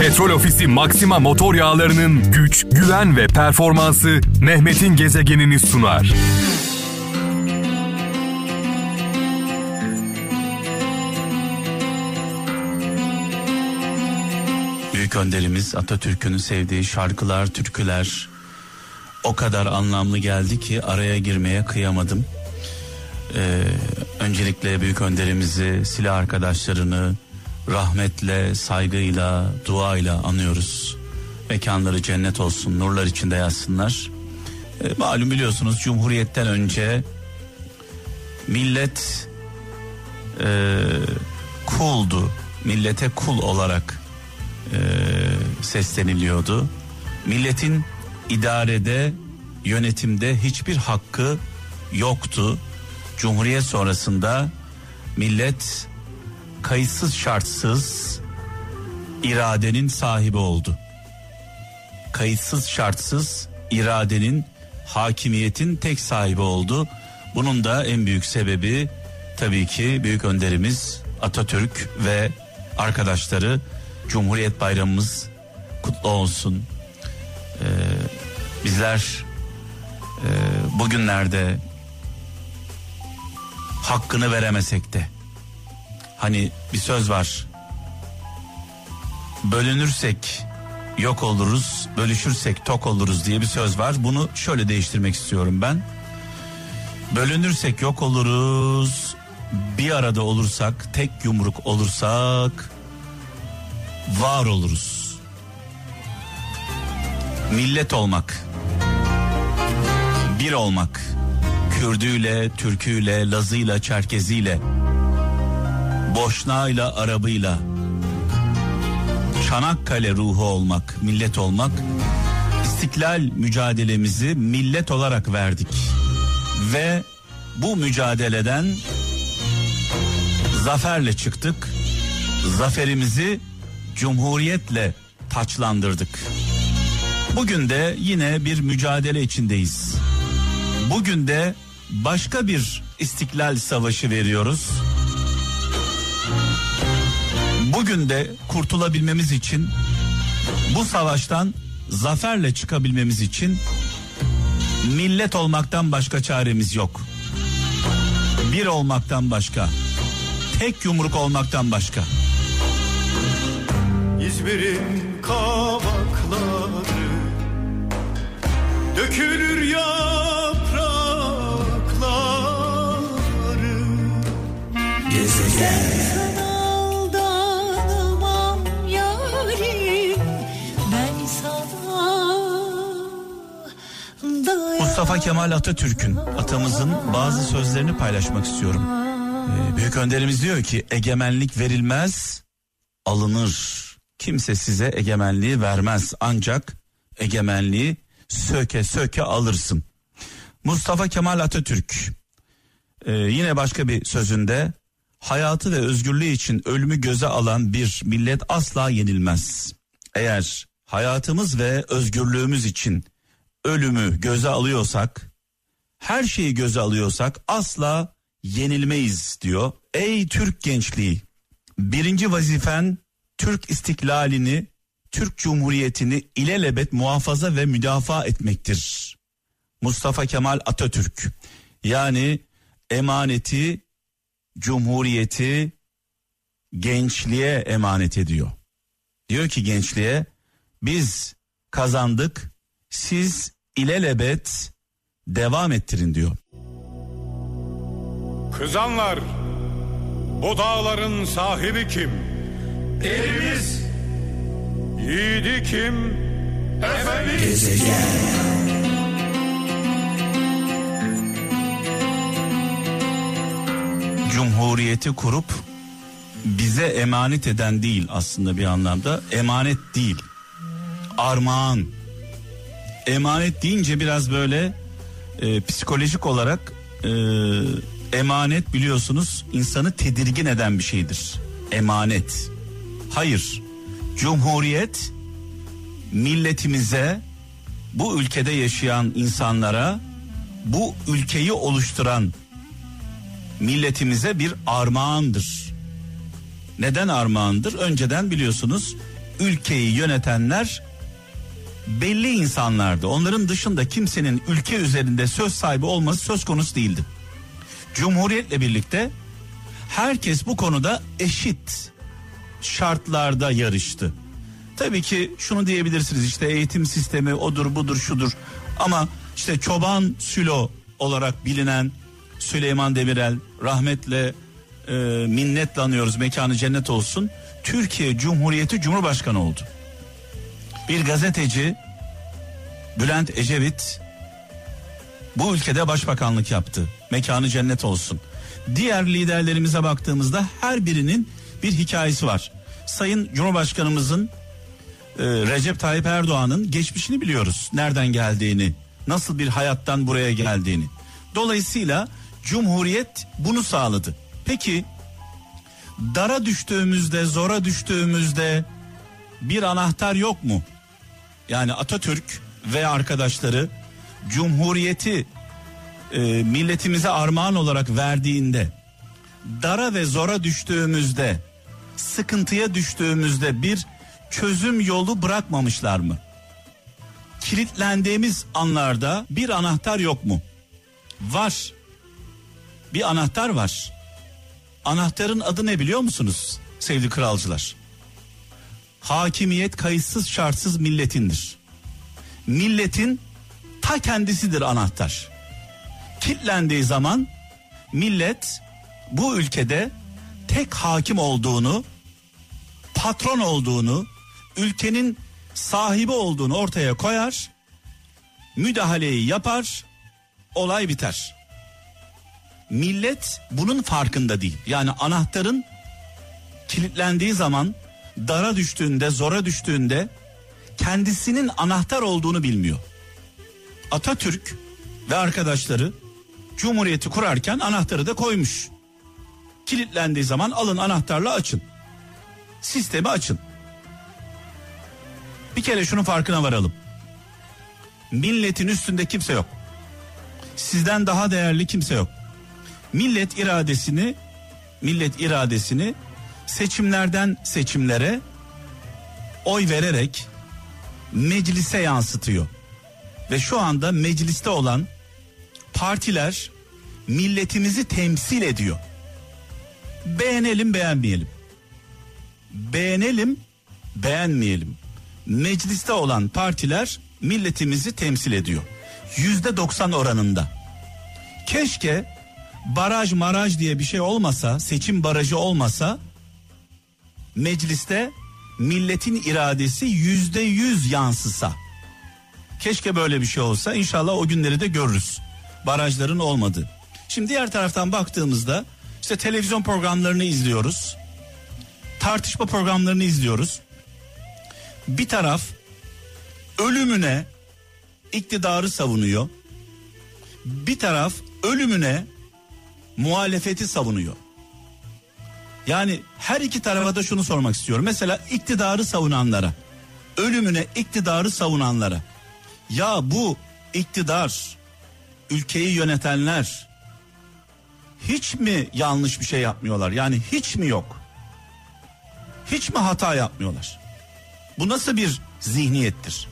Petrol Ofisi Maxima motor yağlarının güç, güven ve performansı Mehmet'in gezegenini sunar. Büyük önderimiz Atatürk'ün sevdiği şarkılar, türküler o kadar anlamlı geldi ki araya girmeye kıyamadım. Ee, öncelikle büyük önderimizi, silah arkadaşlarını rahmetle, saygıyla, duayla anıyoruz. Mekanları cennet olsun, nurlar içinde yatsınlar. Ee, malum biliyorsunuz Cumhuriyet'ten önce millet e, kuldu, millete kul olarak e, sesleniliyordu. Milletin idarede, yönetimde hiçbir hakkı yoktu. Cumhuriyet sonrasında millet kayıtsız şartsız iradenin sahibi oldu. Kayıtsız şartsız iradenin hakimiyetin tek sahibi oldu. Bunun da en büyük sebebi tabii ki büyük önderimiz Atatürk ve arkadaşları Cumhuriyet Bayramımız kutlu olsun. Ee, bizler e, bugünlerde hakkını veremesek de hani bir söz var. Bölünürsek yok oluruz bölüşürsek tok oluruz diye bir söz var. Bunu şöyle değiştirmek istiyorum ben. Bölünürsek yok oluruz bir arada olursak tek yumruk olursak var oluruz. Millet olmak bir olmak Kürdüyle, Türküyle, Lazıyla, Çerkeziyle, Boşnağıyla, Arabıyla, Çanakkale ruhu olmak, millet olmak, istiklal mücadelemizi millet olarak verdik. Ve bu mücadeleden zaferle çıktık. Zaferimizi cumhuriyetle taçlandırdık. Bugün de yine bir mücadele içindeyiz. Bugün de başka bir istiklal savaşı veriyoruz. Bugün de kurtulabilmemiz için bu savaştan zaferle çıkabilmemiz için millet olmaktan başka çaremiz yok. Bir olmaktan başka, tek yumruk olmaktan başka. İzmir'in kavakları dökülür yaprakları Sen Mustafa Kemal Atatürk'ün atamızın bazı sözlerini paylaşmak istiyorum. Ee, büyük önderimiz diyor ki egemenlik verilmez alınır. Kimse size egemenliği vermez ancak egemenliği söke söke alırsın. Mustafa Kemal Atatürk e, yine başka bir sözünde hayatı ve özgürlüğü için ölümü göze alan bir millet asla yenilmez. Eğer hayatımız ve özgürlüğümüz için ölümü göze alıyorsak, her şeyi göze alıyorsak asla yenilmeyiz diyor. Ey Türk gençliği, birinci vazifen Türk istiklalini, Türk Cumhuriyeti'ni ilelebet muhafaza ve müdafaa etmektir. Mustafa Kemal Atatürk yani emaneti, cumhuriyeti gençliğe emanet ediyor. Diyor ki gençliğe biz kazandık siz ilelebet devam ettirin diyor. Kızanlar bu dağların sahibi kim? Elimiz Yiğidi kim? Efendimiz Cumhuriyeti kurup bize emanet eden değil aslında bir anlamda emanet değil armağan emanet deyince biraz böyle e, psikolojik olarak e, emanet biliyorsunuz insanı tedirgin eden bir şeydir emanet hayır cumhuriyet milletimize bu ülkede yaşayan insanlara bu ülkeyi oluşturan milletimize bir armağandır. Neden armağandır? Önceden biliyorsunuz ülkeyi yönetenler belli insanlardı. Onların dışında kimsenin ülke üzerinde söz sahibi olması söz konusu değildi. Cumhuriyetle birlikte herkes bu konuda eşit şartlarda yarıştı. Tabii ki şunu diyebilirsiniz işte eğitim sistemi odur budur şudur ama işte çoban sülo olarak bilinen Süleyman Demirel rahmetle e, minnetle anıyoruz mekanı cennet olsun. Türkiye Cumhuriyeti Cumhurbaşkanı oldu. Bir gazeteci Bülent Ecevit bu ülkede başbakanlık yaptı. Mekanı cennet olsun. Diğer liderlerimize baktığımızda her birinin bir hikayesi var. Sayın Cumhurbaşkanımızın e, Recep Tayyip Erdoğan'ın geçmişini biliyoruz. Nereden geldiğini, nasıl bir hayattan buraya geldiğini. Dolayısıyla Cumhuriyet bunu sağladı. Peki dara düştüğümüzde, zora düştüğümüzde bir anahtar yok mu? Yani Atatürk ve arkadaşları Cumhuriyeti e, milletimize armağan olarak verdiğinde dara ve zora düştüğümüzde sıkıntıya düştüğümüzde bir çözüm yolu bırakmamışlar mı? Kilitlendiğimiz anlarda bir anahtar yok mu? Var. Bir anahtar var. Anahtarın adı ne biliyor musunuz sevgili kralcılar? Hakimiyet kayıtsız şartsız milletindir. Milletin ta kendisidir anahtar. Kilitlendiği zaman millet bu ülkede tek hakim olduğunu, patron olduğunu, ülkenin sahibi olduğunu ortaya koyar, müdahaleyi yapar, olay biter. Millet bunun farkında değil. Yani anahtarın kilitlendiği zaman dara düştüğünde, zora düştüğünde kendisinin anahtar olduğunu bilmiyor. Atatürk ve arkadaşları Cumhuriyeti kurarken anahtarı da koymuş. Kilitlendiği zaman alın anahtarla açın. Sistemi açın. Bir kere şunun farkına varalım. Milletin üstünde kimse yok. Sizden daha değerli kimse yok. Millet iradesini millet iradesini seçimlerden seçimlere oy vererek meclise yansıtıyor. Ve şu anda mecliste olan partiler milletimizi temsil ediyor. Beğenelim beğenmeyelim. Beğenelim beğenmeyelim. Mecliste olan partiler milletimizi temsil ediyor. Yüzde doksan oranında. Keşke baraj maraj diye bir şey olmasa, seçim barajı olmasa mecliste milletin iradesi yüzde yüz yansısa. Keşke böyle bir şey olsa. İnşallah o günleri de görürüz. Barajların olmadı. Şimdi diğer taraftan baktığımızda işte televizyon programlarını izliyoruz. Tartışma programlarını izliyoruz. Bir taraf ölümüne iktidarı savunuyor. Bir taraf ölümüne muhalefeti savunuyor. Yani her iki tarafa da şunu sormak istiyorum. Mesela iktidarı savunanlara, ölümüne iktidarı savunanlara. Ya bu iktidar, ülkeyi yönetenler hiç mi yanlış bir şey yapmıyorlar? Yani hiç mi yok? Hiç mi hata yapmıyorlar? Bu nasıl bir zihniyettir?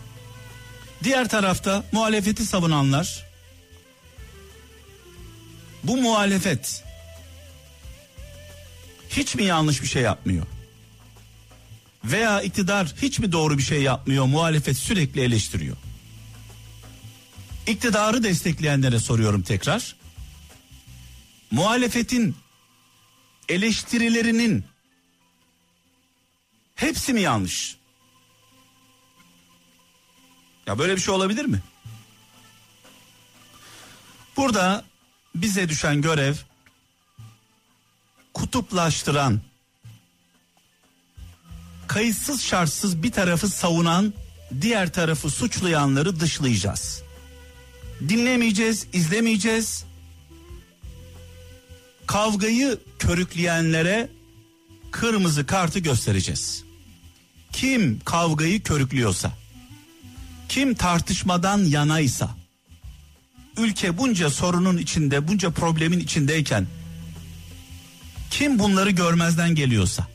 Diğer tarafta muhalefeti savunanlar bu muhalefet hiç mi yanlış bir şey yapmıyor? Veya iktidar hiç mi doğru bir şey yapmıyor? Muhalefet sürekli eleştiriyor. İktidarı destekleyenlere soruyorum tekrar. Muhalefetin eleştirilerinin hepsi mi yanlış? Ya böyle bir şey olabilir mi? Burada bize düşen görev kutuplaştıran, kayıtsız şartsız bir tarafı savunan, diğer tarafı suçlayanları dışlayacağız. Dinlemeyeceğiz, izlemeyeceğiz. Kavgayı körükleyenlere kırmızı kartı göstereceğiz. Kim kavgayı körüklüyorsa, kim tartışmadan yanaysa, ülke bunca sorunun içinde, bunca problemin içindeyken kim bunları görmezden geliyorsa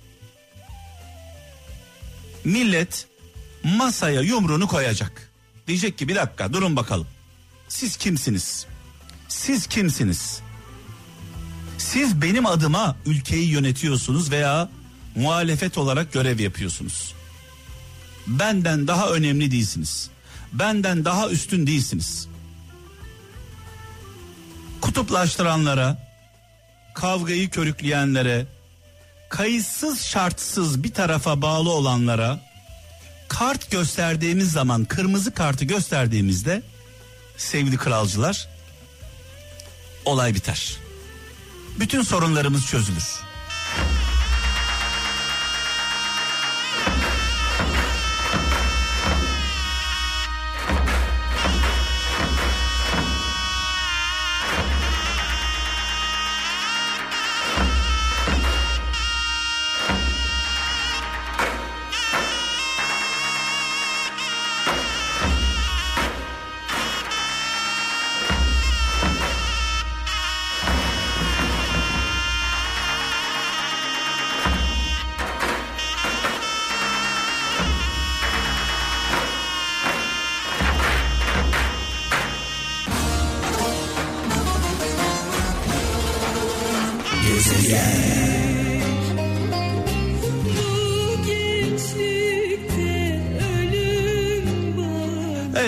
millet masaya yumruğunu koyacak. Diyecek ki bir dakika durun bakalım. Siz kimsiniz? Siz kimsiniz? Siz benim adıma ülkeyi yönetiyorsunuz veya muhalefet olarak görev yapıyorsunuz. Benden daha önemli değilsiniz. Benden daha üstün değilsiniz. Kutuplaştıranlara, kavgayı körükleyenlere, kayıtsız şartsız bir tarafa bağlı olanlara kart gösterdiğimiz zaman kırmızı kartı gösterdiğimizde sevgili kralcılar olay biter. Bütün sorunlarımız çözülür.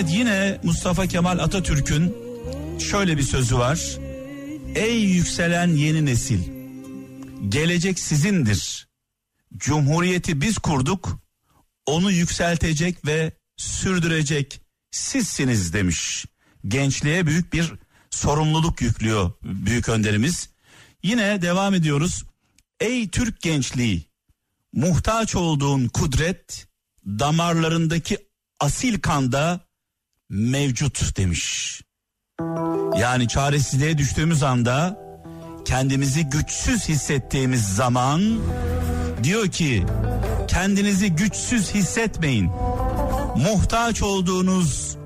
Evet yine Mustafa Kemal Atatürk'ün şöyle bir sözü var. Ey yükselen yeni nesil, gelecek sizindir. Cumhuriyeti biz kurduk, onu yükseltecek ve sürdürecek sizsiniz demiş. Gençliğe büyük bir sorumluluk yüklüyor büyük önderimiz. Yine devam ediyoruz. Ey Türk gençliği, muhtaç olduğun kudret damarlarındaki asil kanda mevcut demiş. Yani çaresizliğe düştüğümüz anda kendimizi güçsüz hissettiğimiz zaman diyor ki kendinizi güçsüz hissetmeyin. Muhtaç olduğunuz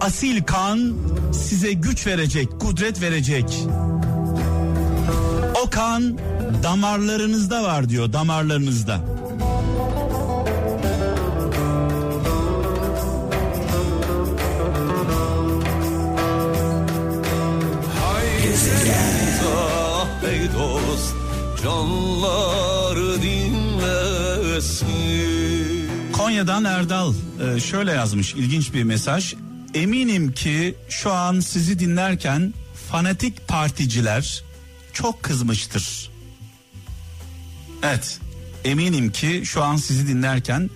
asil kan size güç verecek, kudret verecek. O kan damarlarınızda var diyor, damarlarınızda. Ey dost canları dinlesin. Konya'dan Erdal e, şöyle yazmış ilginç bir mesaj. Eminim ki şu an sizi dinlerken fanatik particiler çok kızmıştır. Evet eminim ki şu an sizi dinlerken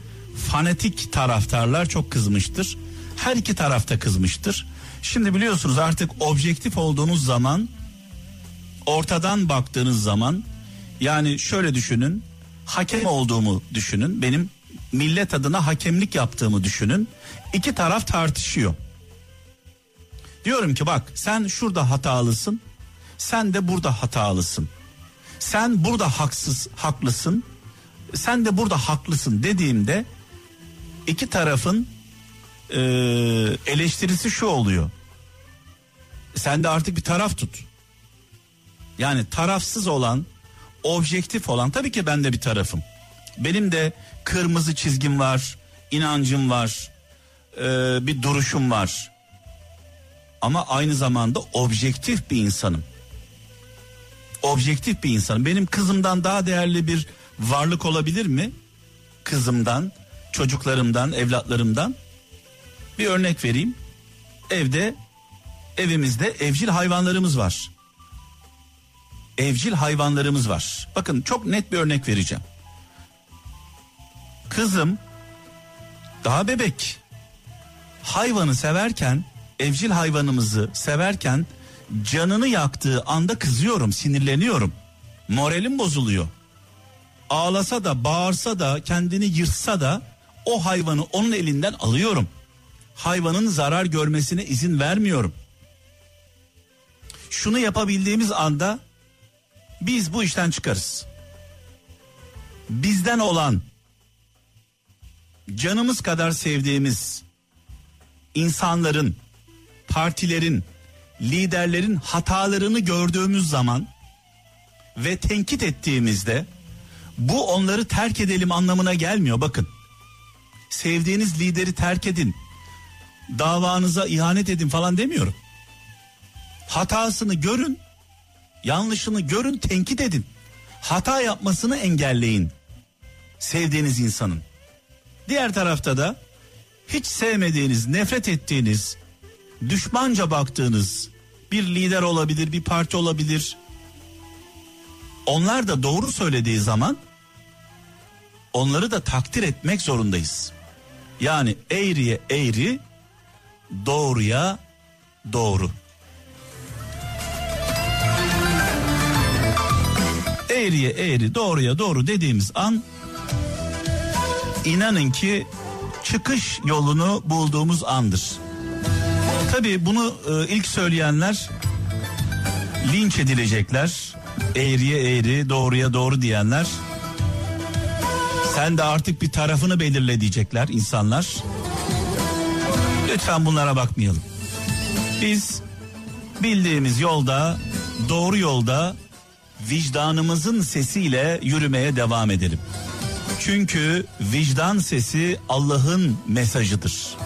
fanatik taraftarlar çok kızmıştır. Her iki tarafta kızmıştır. Şimdi biliyorsunuz artık objektif olduğunuz zaman ortadan baktığınız zaman yani şöyle düşünün hakem olduğumu düşünün benim millet adına hakemlik yaptığımı düşünün iki taraf tartışıyor. Diyorum ki bak sen şurada hatalısın sen de burada hatalısın. Sen burada haksız haklısın sen de burada haklısın dediğimde iki tarafın e, eleştirisi şu oluyor. Sen de artık bir taraf tut. Yani tarafsız olan, objektif olan tabii ki ben de bir tarafım. Benim de kırmızı çizgim var, inancım var, e, bir duruşum var. Ama aynı zamanda objektif bir insanım. Objektif bir insanım. Benim kızımdan daha değerli bir varlık olabilir mi? Kızımdan, çocuklarımdan, evlatlarımdan. Bir örnek vereyim. Evde, evimizde evcil hayvanlarımız var evcil hayvanlarımız var. Bakın çok net bir örnek vereceğim. Kızım daha bebek. Hayvanı severken, evcil hayvanımızı severken canını yaktığı anda kızıyorum, sinirleniyorum. Moralim bozuluyor. Ağlasa da, bağırsa da, kendini yırtsa da o hayvanı onun elinden alıyorum. Hayvanın zarar görmesine izin vermiyorum. Şunu yapabildiğimiz anda biz bu işten çıkarız. Bizden olan canımız kadar sevdiğimiz insanların, partilerin, liderlerin hatalarını gördüğümüz zaman ve tenkit ettiğimizde bu onları terk edelim anlamına gelmiyor bakın. sevdiğiniz lideri terk edin. Davanıza ihanet edin falan demiyorum. Hatasını görün, yanlışını görün, tenkit edin. Hata yapmasını engelleyin. Sevdiğiniz insanın. Diğer tarafta da hiç sevmediğiniz, nefret ettiğiniz, düşmanca baktığınız bir lider olabilir, bir parti olabilir. Onlar da doğru söylediği zaman onları da takdir etmek zorundayız. Yani eğriye eğri, doğruya doğru. Eğriye eğri, doğruya doğru dediğimiz an inanın ki çıkış yolunu bulduğumuz andır. Tabii bunu e, ilk söyleyenler linç edilecekler. Eğriye eğri, doğruya doğru diyenler. Sen de artık bir tarafını belirle diyecekler insanlar. Lütfen bunlara bakmayalım. Biz bildiğimiz yolda, doğru yolda vicdanımızın sesiyle yürümeye devam edelim. Çünkü vicdan sesi Allah'ın mesajıdır.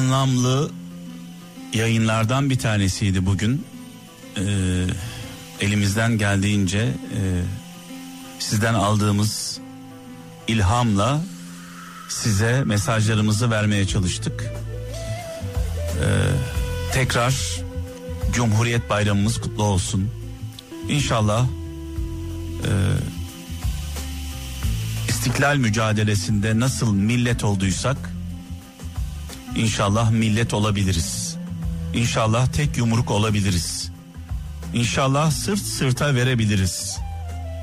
Anlamlı yayınlardan bir tanesiydi bugün. Ee, elimizden geldiğince e, sizden aldığımız ilhamla size mesajlarımızı vermeye çalıştık. Ee, tekrar Cumhuriyet Bayramımız kutlu olsun. İnşallah e, istiklal mücadelesinde nasıl millet olduysak İnşallah millet olabiliriz. İnşallah tek yumruk olabiliriz. İnşallah sırt sırta verebiliriz.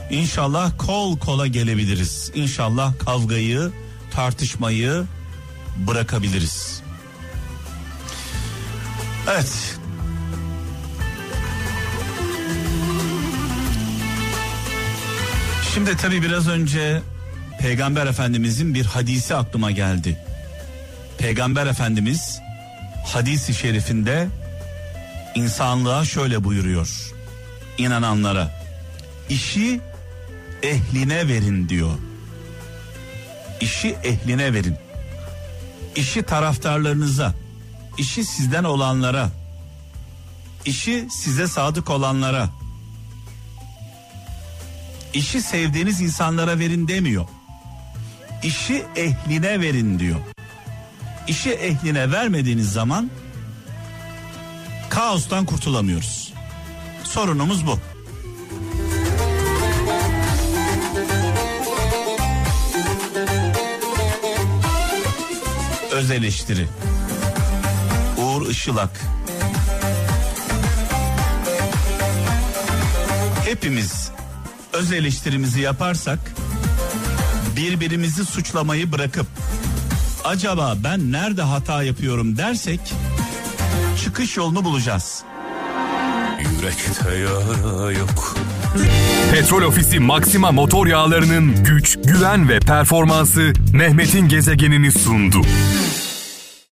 İnşallah kol kola gelebiliriz. İnşallah kavgayı, tartışmayı bırakabiliriz. Evet. Şimdi tabii biraz önce Peygamber Efendimizin bir hadisi aklıma geldi. Peygamber Efendimiz hadisi şerifinde insanlığa şöyle buyuruyor. İnananlara işi ehline verin diyor. İşi ehline verin. İşi taraftarlarınıza, işi sizden olanlara, işi size sadık olanlara, işi sevdiğiniz insanlara verin demiyor. İşi ehline verin diyor işi ehline vermediğiniz zaman kaostan kurtulamıyoruz. Sorunumuz bu. Öz eleştiri. Uğur Işılak. Hepimiz öz eleştirimizi yaparsak birbirimizi suçlamayı bırakıp acaba ben nerede hata yapıyorum dersek çıkış yolunu bulacağız. Yürekte yara yok Petrol Ofisi Maxima motor yağlarının güç, güven ve performansı Mehmet'in gezegenini sundu.